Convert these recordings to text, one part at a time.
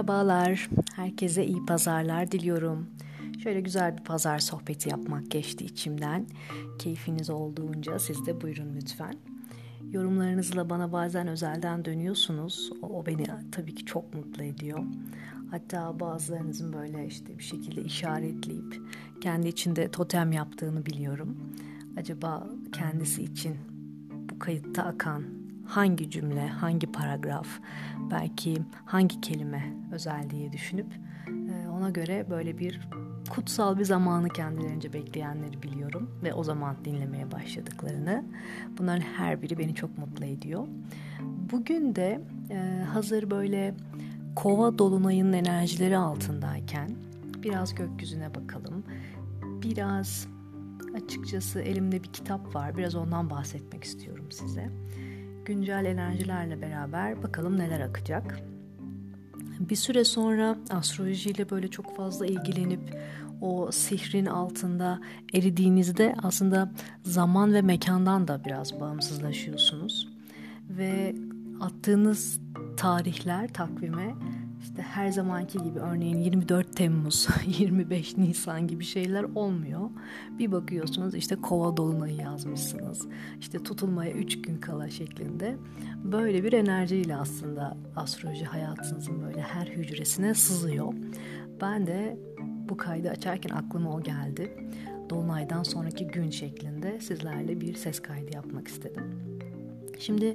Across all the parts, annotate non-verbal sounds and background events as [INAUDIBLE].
Merhabalar, herkese iyi pazarlar diliyorum. Şöyle güzel bir pazar sohbeti yapmak geçti içimden. Keyfiniz olduğunca siz de buyurun lütfen. Yorumlarınızla bana bazen özelden dönüyorsunuz. O, o beni tabii ki çok mutlu ediyor. Hatta bazılarınızın böyle işte bir şekilde işaretleyip kendi içinde totem yaptığını biliyorum. Acaba kendisi için bu kayıtta akan hangi cümle, hangi paragraf, belki hangi kelime özel diye düşünüp e, ona göre böyle bir kutsal bir zamanı kendilerince bekleyenleri biliyorum ve o zaman dinlemeye başladıklarını. Bunların her biri beni çok mutlu ediyor. Bugün de e, hazır böyle kova dolunayının enerjileri altındayken biraz gökyüzüne bakalım. Biraz açıkçası elimde bir kitap var. Biraz ondan bahsetmek istiyorum size güncel enerjilerle beraber bakalım neler akacak. Bir süre sonra astrolojiyle böyle çok fazla ilgilenip o sihrin altında eridiğinizde aslında zaman ve mekandan da biraz bağımsızlaşıyorsunuz. Ve attığınız tarihler takvime işte her zamanki gibi örneğin 24 Temmuz, [LAUGHS] 25 Nisan gibi şeyler olmuyor. Bir bakıyorsunuz işte kova dolunayı yazmışsınız. İşte tutulmaya 3 gün kala şeklinde. Böyle bir enerjiyle aslında astroloji hayatınızın böyle her hücresine sızıyor. Ben de bu kaydı açarken aklıma o geldi. Dolunaydan sonraki gün şeklinde sizlerle bir ses kaydı yapmak istedim. Şimdi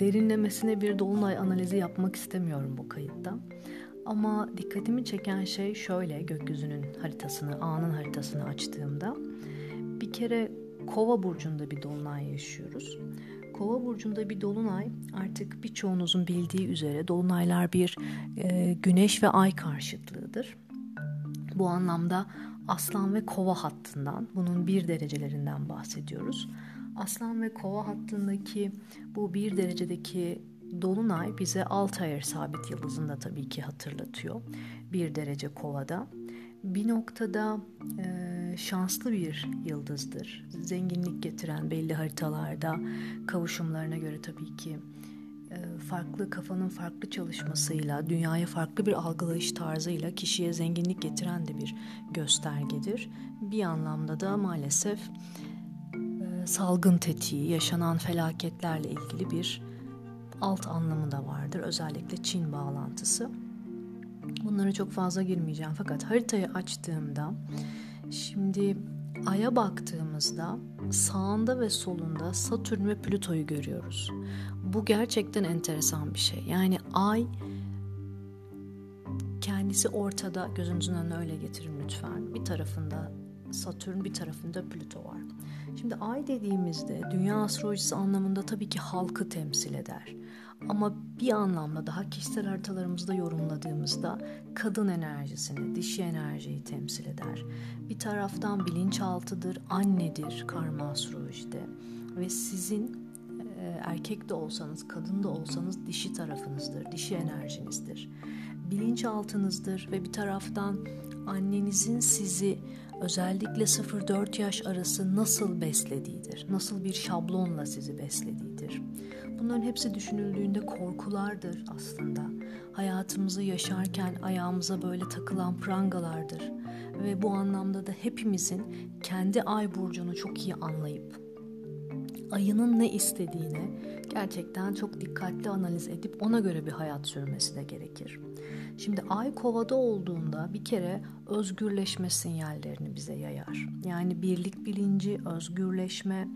derinlemesine bir dolunay analizi yapmak istemiyorum bu kayıtta. Ama dikkatimi çeken şey şöyle gökyüzünün haritasını, anın haritasını açtığımda bir kere Kova burcunda bir dolunay yaşıyoruz. Kova burcunda bir dolunay artık birçoğunuzun bildiği üzere dolunaylar bir e, güneş ve ay karşıtlığıdır. Bu anlamda aslan ve kova hattından bunun bir derecelerinden bahsediyoruz. Aslan ve kova hattındaki bu bir derecedeki Dolunay bize Altair sabit yıldızında tabii ki hatırlatıyor. Bir derece kovada. Bir noktada e, şanslı bir yıldızdır. Zenginlik getiren belli haritalarda kavuşumlarına göre tabii ki e, farklı kafanın farklı çalışmasıyla, dünyaya farklı bir algılayış tarzıyla kişiye zenginlik getiren de bir göstergedir. Bir anlamda da maalesef salgın tetiği, yaşanan felaketlerle ilgili bir alt anlamı da vardır. Özellikle Çin bağlantısı. Bunlara çok fazla girmeyeceğim fakat haritayı açtığımda şimdi Ay'a baktığımızda sağında ve solunda Satürn ve Plüto'yu görüyoruz. Bu gerçekten enteresan bir şey. Yani Ay kendisi ortada gözünüzün önüne öyle getirin lütfen. Bir tarafında Satürn bir tarafında Plüto var. Şimdi ay dediğimizde dünya astrolojisi anlamında tabii ki halkı temsil eder. Ama bir anlamda daha kişisel haritalarımızda yorumladığımızda kadın enerjisini, dişi enerjiyi temsil eder. Bir taraftan bilinçaltıdır, annedir karma astrolojide ve sizin e, erkek de olsanız, kadın da olsanız dişi tarafınızdır, dişi enerjinizdir. Bilinçaltınızdır ve bir taraftan annenizin sizi özellikle 0-4 yaş arası nasıl beslediğidir, nasıl bir şablonla sizi beslediğidir. Bunların hepsi düşünüldüğünde korkulardır aslında. Hayatımızı yaşarken ayağımıza böyle takılan prangalardır. Ve bu anlamda da hepimizin kendi ay burcunu çok iyi anlayıp ayının ne istediğini gerçekten çok dikkatli analiz edip ona göre bir hayat sürmesi de gerekir. Şimdi ay kovada olduğunda bir kere özgürleşme sinyallerini bize yayar. Yani birlik bilinci, özgürleşme.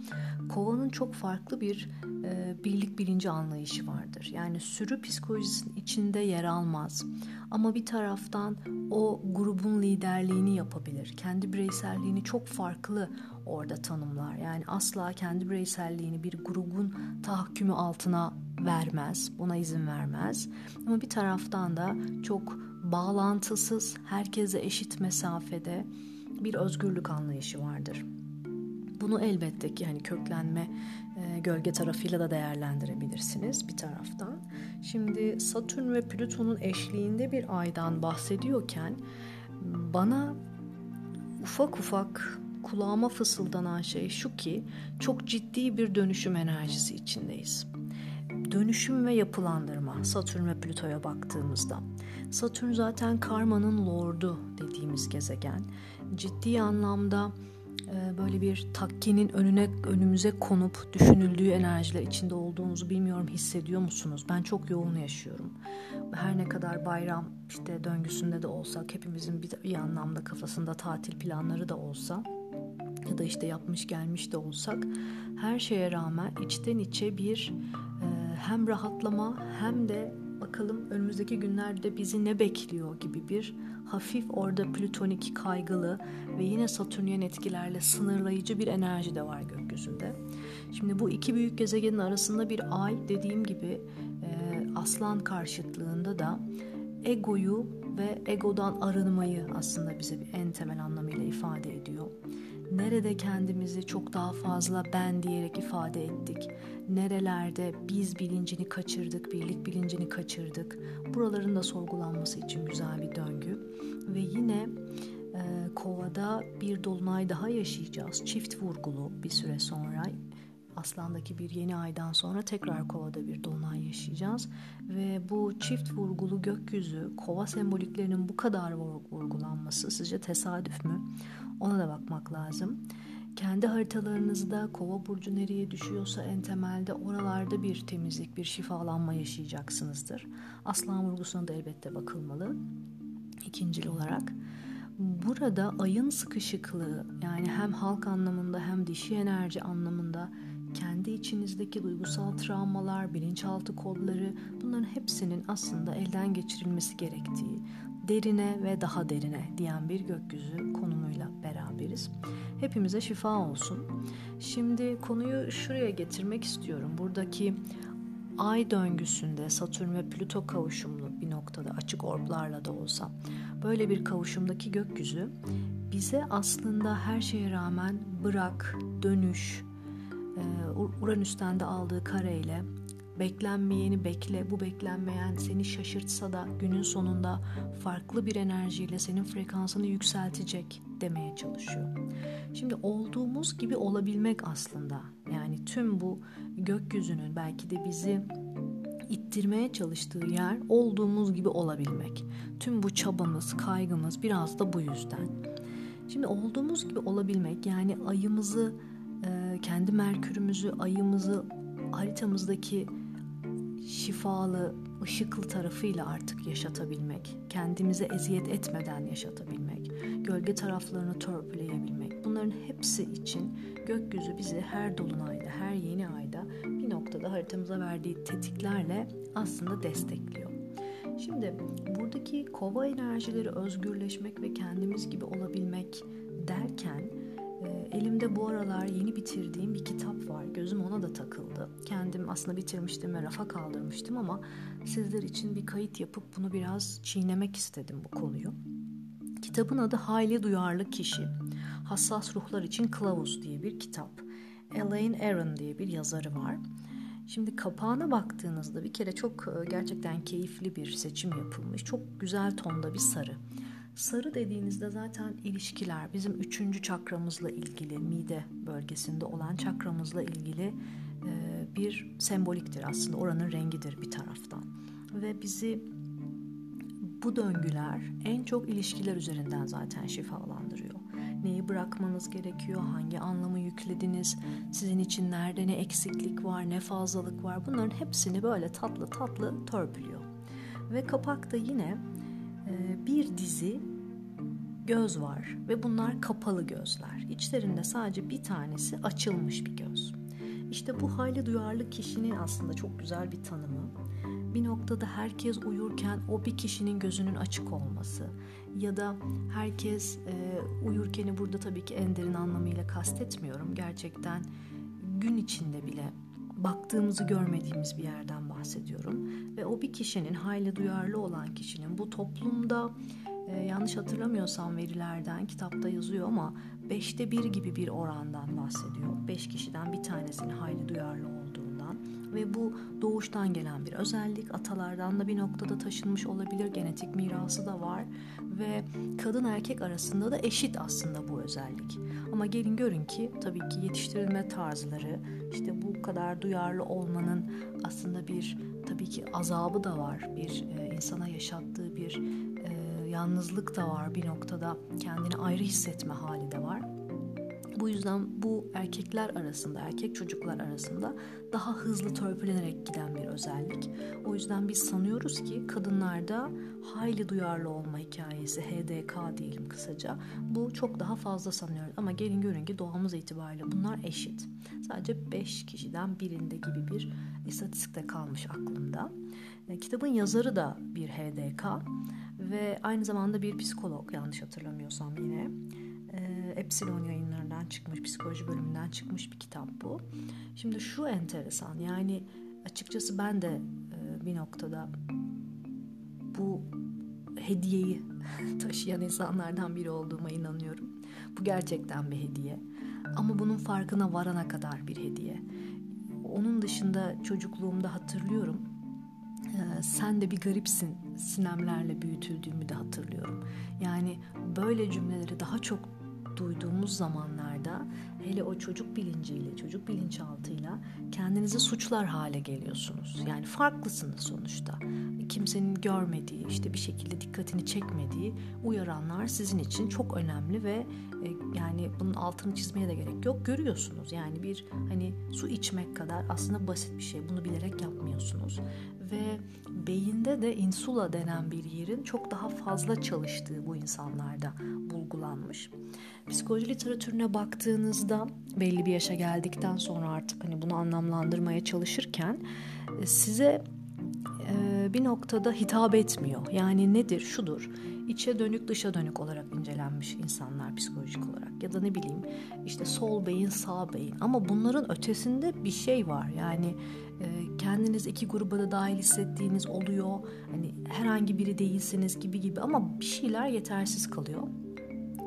Kovanın çok farklı bir e, birlik bilinci anlayışı vardır. Yani sürü psikolojisinin içinde yer almaz. Ama bir taraftan o grubun liderliğini yapabilir. Kendi bireyselliğini çok farklı orada tanımlar. Yani asla kendi bireyselliğini bir grubun tahakkümü altına vermez, buna izin vermez. Ama bir taraftan da çok bağlantısız, herkese eşit mesafede bir özgürlük anlayışı vardır. Bunu elbette ki yani köklenme e, gölge tarafıyla da değerlendirebilirsiniz bir taraftan. Şimdi Satürn ve Plüton'un eşliğinde bir aydan bahsediyorken bana ufak ufak kulağıma fısıldanan şey şu ki çok ciddi bir dönüşüm enerjisi içindeyiz dönüşüm ve yapılandırma Satürn ve Plüto'ya baktığımızda. Satürn zaten karmanın lordu dediğimiz gezegen. Ciddi anlamda e, böyle bir takkenin önüne önümüze konup düşünüldüğü enerjiler içinde olduğunuzu bilmiyorum hissediyor musunuz? Ben çok yoğun yaşıyorum. Her ne kadar bayram işte döngüsünde de olsak hepimizin bir anlamda kafasında tatil planları da olsa ya da işte yapmış gelmiş de olsak her şeye rağmen içten içe bir e, hem rahatlama hem de bakalım önümüzdeki günlerde bizi ne bekliyor gibi bir hafif orada plütonik kaygılı ve yine satürnyen etkilerle sınırlayıcı bir enerji de var gökyüzünde. Şimdi bu iki büyük gezegenin arasında bir ay dediğim gibi e, aslan karşıtlığında da egoyu ve egodan arınmayı aslında bize bir en temel anlamıyla ifade ediyor. Nerede kendimizi çok daha fazla ben diyerek ifade ettik? Nerelerde biz bilincini kaçırdık, birlik bilincini kaçırdık? Buraların da sorgulanması için güzel bir döngü. Ve yine e, Kova'da bir dolunay daha yaşayacağız. Çift vurgulu bir süre sonra Aslan'daki bir yeni aydan sonra tekrar Kova'da bir dolunay yaşayacağız. Ve bu çift vurgulu gökyüzü, Kova semboliklerinin bu kadar vurgulanması sizce tesadüf mü? Ona da bakmak lazım. Kendi haritalarınızda kova burcu nereye düşüyorsa en temelde oralarda bir temizlik, bir şifalanma yaşayacaksınızdır. Aslan vurgusuna da elbette bakılmalı. İkincil olarak burada ayın sıkışıklığı yani hem halk anlamında hem dişi enerji anlamında kendi içinizdeki duygusal travmalar, bilinçaltı kodları bunların hepsinin aslında elden geçirilmesi gerektiği, derine ve daha derine diyen bir gökyüzü konumuyla beraberiz. Hepimize şifa olsun. Şimdi konuyu şuraya getirmek istiyorum. Buradaki ay döngüsünde Satürn ve Plüto kavuşumlu bir noktada açık orblarla da olsa böyle bir kavuşumdaki gökyüzü bize aslında her şeye rağmen bırak, dönüş, e, Uranüs'ten de aldığı kareyle Beklenmeyeni bekle. Bu beklenmeyen seni şaşırtsa da günün sonunda farklı bir enerjiyle senin frekansını yükseltecek demeye çalışıyor. Şimdi olduğumuz gibi olabilmek aslında. Yani tüm bu gökyüzünün belki de bizi ittirmeye çalıştığı yer olduğumuz gibi olabilmek. Tüm bu çabamız, kaygımız biraz da bu yüzden. Şimdi olduğumuz gibi olabilmek yani ayımızı, kendi merkürümüzü, ayımızı haritamızdaki şifalı, ışıklı tarafıyla artık yaşatabilmek, kendimize eziyet etmeden yaşatabilmek, gölge taraflarını törpüleyebilmek. Bunların hepsi için gökyüzü bizi her dolunayda, her yeni ayda bir noktada haritamıza verdiği tetiklerle aslında destekliyor. Şimdi buradaki kova enerjileri özgürleşmek ve kendimiz gibi olabilmek derken Elimde bu aralar yeni bitirdiğim bir kitap var. Gözüm ona da takıldı. Kendim aslında bitirmiştim ve rafa kaldırmıştım ama sizler için bir kayıt yapıp bunu biraz çiğnemek istedim bu konuyu. Kitabın adı Hayli Duyarlı Kişi. Hassas Ruhlar için Kılavuz diye bir kitap. Elaine Aron diye bir yazarı var. Şimdi kapağına baktığınızda bir kere çok e, gerçekten keyifli bir seçim yapılmış. Çok güzel tonda bir sarı. Sarı dediğinizde zaten ilişkiler bizim üçüncü çakramızla ilgili mide bölgesinde olan çakramızla ilgili e, bir semboliktir aslında oranın rengidir bir taraftan ve bizi bu döngüler en çok ilişkiler üzerinden zaten şifalandırıyor. Neyi bırakmanız gerekiyor, hangi anlamı yüklediniz, sizin için nerede ne eksiklik var, ne fazlalık var bunların hepsini böyle tatlı tatlı törpülüyor. Ve kapakta yine e, bir dizi göz var ve bunlar kapalı gözler. İçlerinde sadece bir tanesi açılmış bir göz. İşte bu hayli duyarlı kişinin aslında çok güzel bir tanımı. Bir noktada herkes uyurken o bir kişinin gözünün açık olması ya da herkes e, uyurkeni burada tabii ki en derin anlamıyla kastetmiyorum. Gerçekten gün içinde bile baktığımızı görmediğimiz bir yerden bahsediyorum. Ve o bir kişinin hayli duyarlı olan kişinin bu toplumda e, yanlış hatırlamıyorsam verilerden kitapta yazıyor ama beşte bir gibi bir orandan bahsediyor. Beş kişiden bir tanesinin hayli duyarlı olduğundan. Ve bu doğuştan gelen bir özellik. Atalardan da bir noktada taşınmış olabilir. Genetik mirası da var ve kadın erkek arasında da eşit aslında bu özellik. Ama gelin görün ki tabii ki yetiştirilme tarzları, işte bu kadar duyarlı olmanın aslında bir tabii ki azabı da var. Bir e, insana yaşattığı bir e, yalnızlık da var bir noktada. Kendini ayrı hissetme hali de var. Bu yüzden bu erkekler arasında, erkek çocuklar arasında daha hızlı törpülenerek giden bir özellik. O yüzden biz sanıyoruz ki kadınlarda hayli duyarlı olma hikayesi, HDK diyelim kısaca. Bu çok daha fazla sanıyoruz ama gelin görün ki doğamız itibariyle bunlar eşit. Sadece 5 kişiden birinde gibi bir istatistikte kalmış aklımda. E, kitabın yazarı da bir HDK ve aynı zamanda bir psikolog yanlış hatırlamıyorsam yine. E, Epsilon yayınlarından çıkmış, psikoloji bölümünden çıkmış bir kitap bu. Şimdi şu enteresan yani açıkçası ben de e, bir noktada bu hediyeyi [LAUGHS] taşıyan insanlardan biri olduğuma inanıyorum. Bu gerçekten bir hediye. Ama bunun farkına varana kadar bir hediye. Onun dışında çocukluğumda hatırlıyorum. Ee, sen de bir garipsin sinemlerle büyütüldüğümü de hatırlıyorum. Yani böyle cümleleri daha çok duyduğumuz zamanlarda hele o çocuk bilinciyle, çocuk bilinçaltıyla kendinizi suçlar hale geliyorsunuz. Yani farklısınız sonuçta. Kimsenin görmediği, işte bir şekilde dikkatini çekmediği uyaranlar sizin için çok önemli ve e, yani bunun altını çizmeye de gerek yok. Görüyorsunuz. Yani bir hani su içmek kadar aslında basit bir şey. Bunu bilerek yapmıyorsunuz. Ve beyinde de insula denen bir yerin çok daha fazla çalıştığı bu insanlarda bulgulanmış. Psikoloji literatürüne baktığınızda belli bir yaşa geldikten sonra artık hani bunu anlamlandırmaya çalışırken e, size e, bir noktada hitap etmiyor. Yani nedir? Şudur. İçe dönük dışa dönük olarak incelenmiş insanlar psikolojik olarak ya da ne bileyim işte sol beyin sağ beyin ama bunların ötesinde bir şey var yani e, kendiniz iki gruba da dahil hissettiğiniz oluyor hani herhangi biri değilsiniz gibi gibi ama bir şeyler yetersiz kalıyor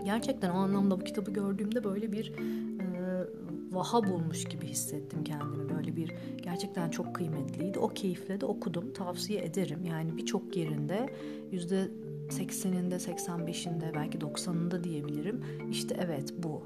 gerçekten o anlamda bu kitabı gördüğümde böyle bir e, vaha bulmuş gibi hissettim kendimi. Böyle bir gerçekten çok kıymetliydi. O keyifle de okudum. Tavsiye ederim. Yani birçok yerinde yüzde 80'inde, 85'inde, belki 90'ında diyebilirim. İşte evet bu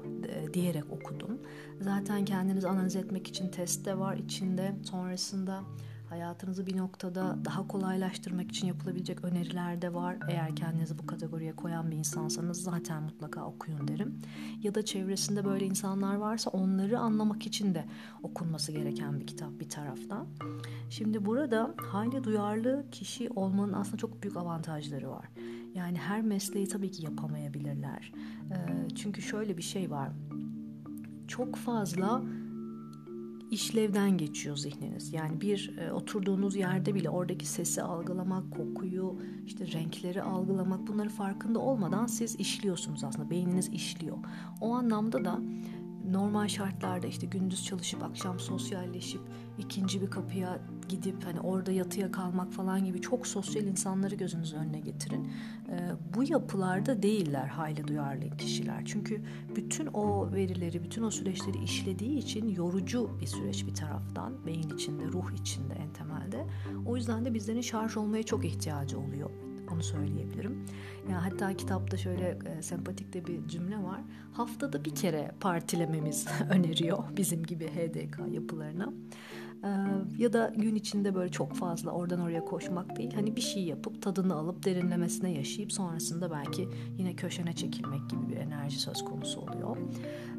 diyerek okudum. Zaten kendinizi analiz etmek için test de var içinde. Sonrasında Hayatınızı bir noktada daha kolaylaştırmak için yapılabilecek öneriler de var. Eğer kendinizi bu kategoriye koyan bir insansanız zaten mutlaka okuyun derim. Ya da çevresinde böyle insanlar varsa onları anlamak için de okunması gereken bir kitap bir taraftan. Şimdi burada hayli duyarlı kişi olmanın aslında çok büyük avantajları var. Yani her mesleği tabii ki yapamayabilirler. Çünkü şöyle bir şey var. Çok fazla işlevden geçiyor zihniniz. Yani bir e, oturduğunuz yerde bile oradaki sesi algılamak, kokuyu, işte renkleri algılamak bunları farkında olmadan siz işliyorsunuz aslında. Beyniniz işliyor. O anlamda da normal şartlarda işte gündüz çalışıp akşam sosyalleşip ikinci bir kapıya gidip hani orada yatıya kalmak falan gibi çok sosyal insanları gözünüz önüne getirin. Ee, bu yapılarda değiller hayli duyarlı kişiler. Çünkü bütün o verileri, bütün o süreçleri işlediği için yorucu bir süreç bir taraftan. Beyin içinde, ruh içinde en temelde. O yüzden de bizlerin şarj olmaya çok ihtiyacı oluyor onu söyleyebilirim. Yani hatta kitapta şöyle e, sempatik de bir cümle var. Haftada bir kere partilememiz [LAUGHS] öneriyor bizim gibi HDK yapılarına. Ee, ya da gün içinde böyle çok fazla oradan oraya koşmak değil. Hani bir şey yapıp tadını alıp derinlemesine yaşayıp sonrasında belki yine köşene çekilmek gibi bir enerji söz konusu oluyor.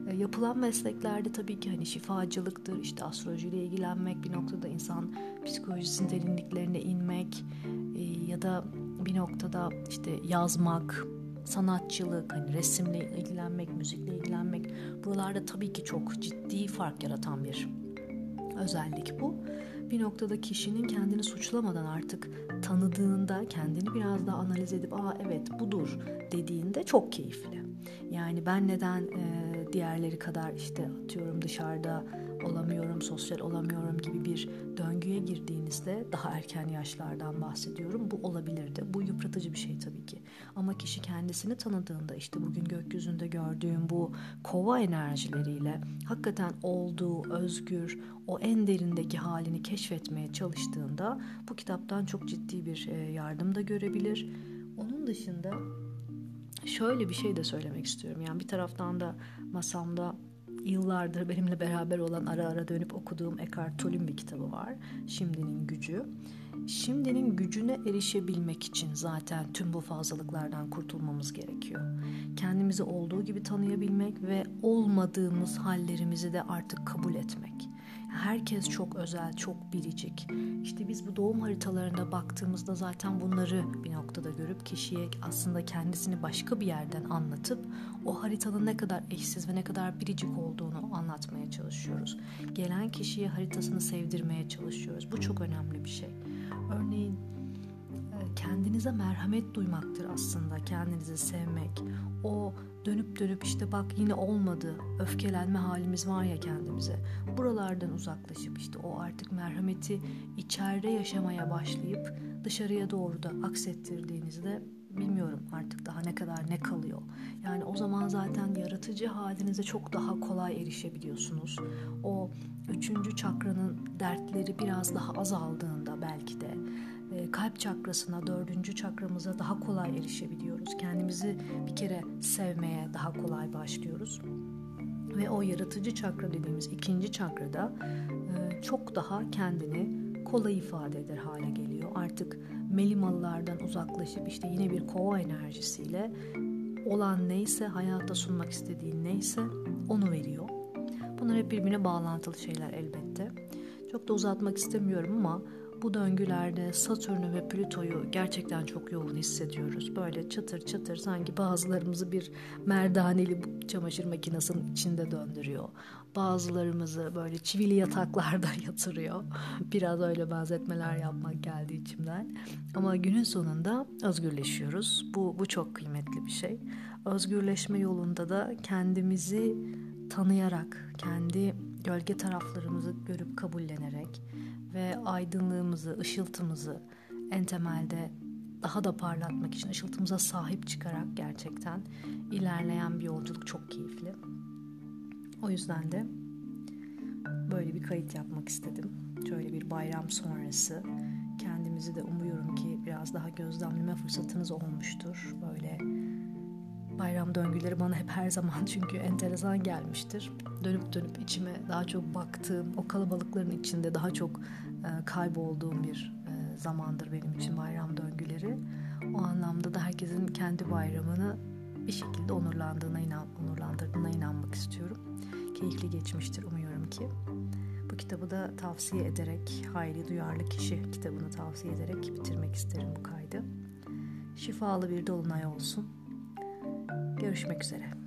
Ee, yapılan mesleklerde tabii ki hani şifacılıktır, işte astrolojiyle ilgilenmek, bir noktada insan psikolojisinin derinliklerine inmek e, ya da bir noktada işte yazmak, sanatçılık, hani resimle ilgilenmek, müzikle ilgilenmek buralarda tabii ki çok ciddi fark yaratan bir özellik bu. Bir noktada kişinin kendini suçlamadan artık tanıdığında kendini biraz daha analiz edip aa evet budur dediğinde çok keyifli. Yani ben neden e, diğerleri kadar işte atıyorum dışarıda olamıyorum, sosyal olamıyorum gibi bir döngüye girdiğinizde daha erken yaşlardan bahsediyorum. Bu olabilirdi. Bu yıpratıcı bir şey tabii ki. Ama kişi kendisini tanıdığında işte bugün gökyüzünde gördüğüm bu kova enerjileriyle hakikaten olduğu özgür, o en derindeki halini keşfetmeye çalıştığında bu kitaptan çok ciddi bir e, yardım da görebilir. Onun dışında şöyle bir şey de söylemek istiyorum. Yani bir taraftan da masamda yıllardır benimle beraber olan ara ara dönüp okuduğum Eckhart Tolle'ün bir kitabı var. Şimdinin gücü. Şimdinin gücüne erişebilmek için zaten tüm bu fazlalıklardan kurtulmamız gerekiyor. Kendimizi olduğu gibi tanıyabilmek ve olmadığımız hallerimizi de artık kabul etmek. Herkes çok özel, çok biricik. İşte biz bu doğum haritalarına baktığımızda zaten bunları bir noktada görüp kişiye aslında kendisini başka bir yerden anlatıp o haritanın ne kadar eşsiz ve ne kadar biricik olduğunu anlatmaya çalışıyoruz. Gelen kişiye haritasını sevdirmeye çalışıyoruz. Bu çok önemli bir şey. Örneğin e, kendinize merhamet duymaktır aslında. Kendinizi sevmek. O dönüp dönüp işte bak yine olmadı. Öfkelenme halimiz var ya kendimize. Buralardan uzaklaşıp işte o artık merhameti içeride yaşamaya başlayıp dışarıya doğru da aksettirdiğinizde bilmiyorum artık daha ne kadar ne kalıyor. Yani o zaman zaten yaratıcı halinize çok daha kolay erişebiliyorsunuz. O üçüncü çakranın dertleri biraz daha azaldığında belki de kalp çakrasına, dördüncü çakramıza daha kolay erişebiliyoruz. Kendimizi bir kere sevmeye daha kolay başlıyoruz. Ve o yaratıcı çakra dediğimiz ikinci çakrada e, çok daha kendini kolay ifade eder hale geliyor. Artık melimalılardan uzaklaşıp işte yine bir kova enerjisiyle olan neyse, hayatta sunmak istediğin neyse onu veriyor. Bunlar hep birbirine bağlantılı şeyler elbette. Çok da uzatmak istemiyorum ama bu döngülerde Satürn'ü ve Plüto'yu gerçekten çok yoğun hissediyoruz. Böyle çıtır çıtır sanki bazılarımızı bir merdaneli çamaşır makinesinin içinde döndürüyor. Bazılarımızı böyle çivili yataklarda [LAUGHS] yatırıyor. Biraz öyle benzetmeler yapmak geldi içimden. Ama günün sonunda özgürleşiyoruz. Bu, bu çok kıymetli bir şey. Özgürleşme yolunda da kendimizi tanıyarak, kendi gölge taraflarımızı görüp kabullenerek ve aydınlığımızı, ışıltımızı en temelde daha da parlatmak için ışıltımıza sahip çıkarak gerçekten ilerleyen bir yolculuk çok keyifli. O yüzden de böyle bir kayıt yapmak istedim. Şöyle bir bayram sonrası kendimizi de umuyorum ki biraz daha gözlemleme fırsatınız olmuştur. Böyle bayram döngüleri bana hep her zaman [LAUGHS] çünkü enteresan gelmiştir. Dönüp dönüp içime daha çok baktığım, o kalabalıkların içinde daha çok e, kaybolduğum bir e, zamandır benim için bayram döngüleri. O anlamda da herkesin kendi bayramını bir şekilde onurlandığına inan, onurlandırdığına inanmak istiyorum. Keyifli geçmiştir umuyorum ki. Bu kitabı da tavsiye ederek, Hayli Duyarlı Kişi kitabını tavsiye ederek bitirmek isterim bu kaydı. Şifalı bir dolunay olsun. Görüşmek üzere.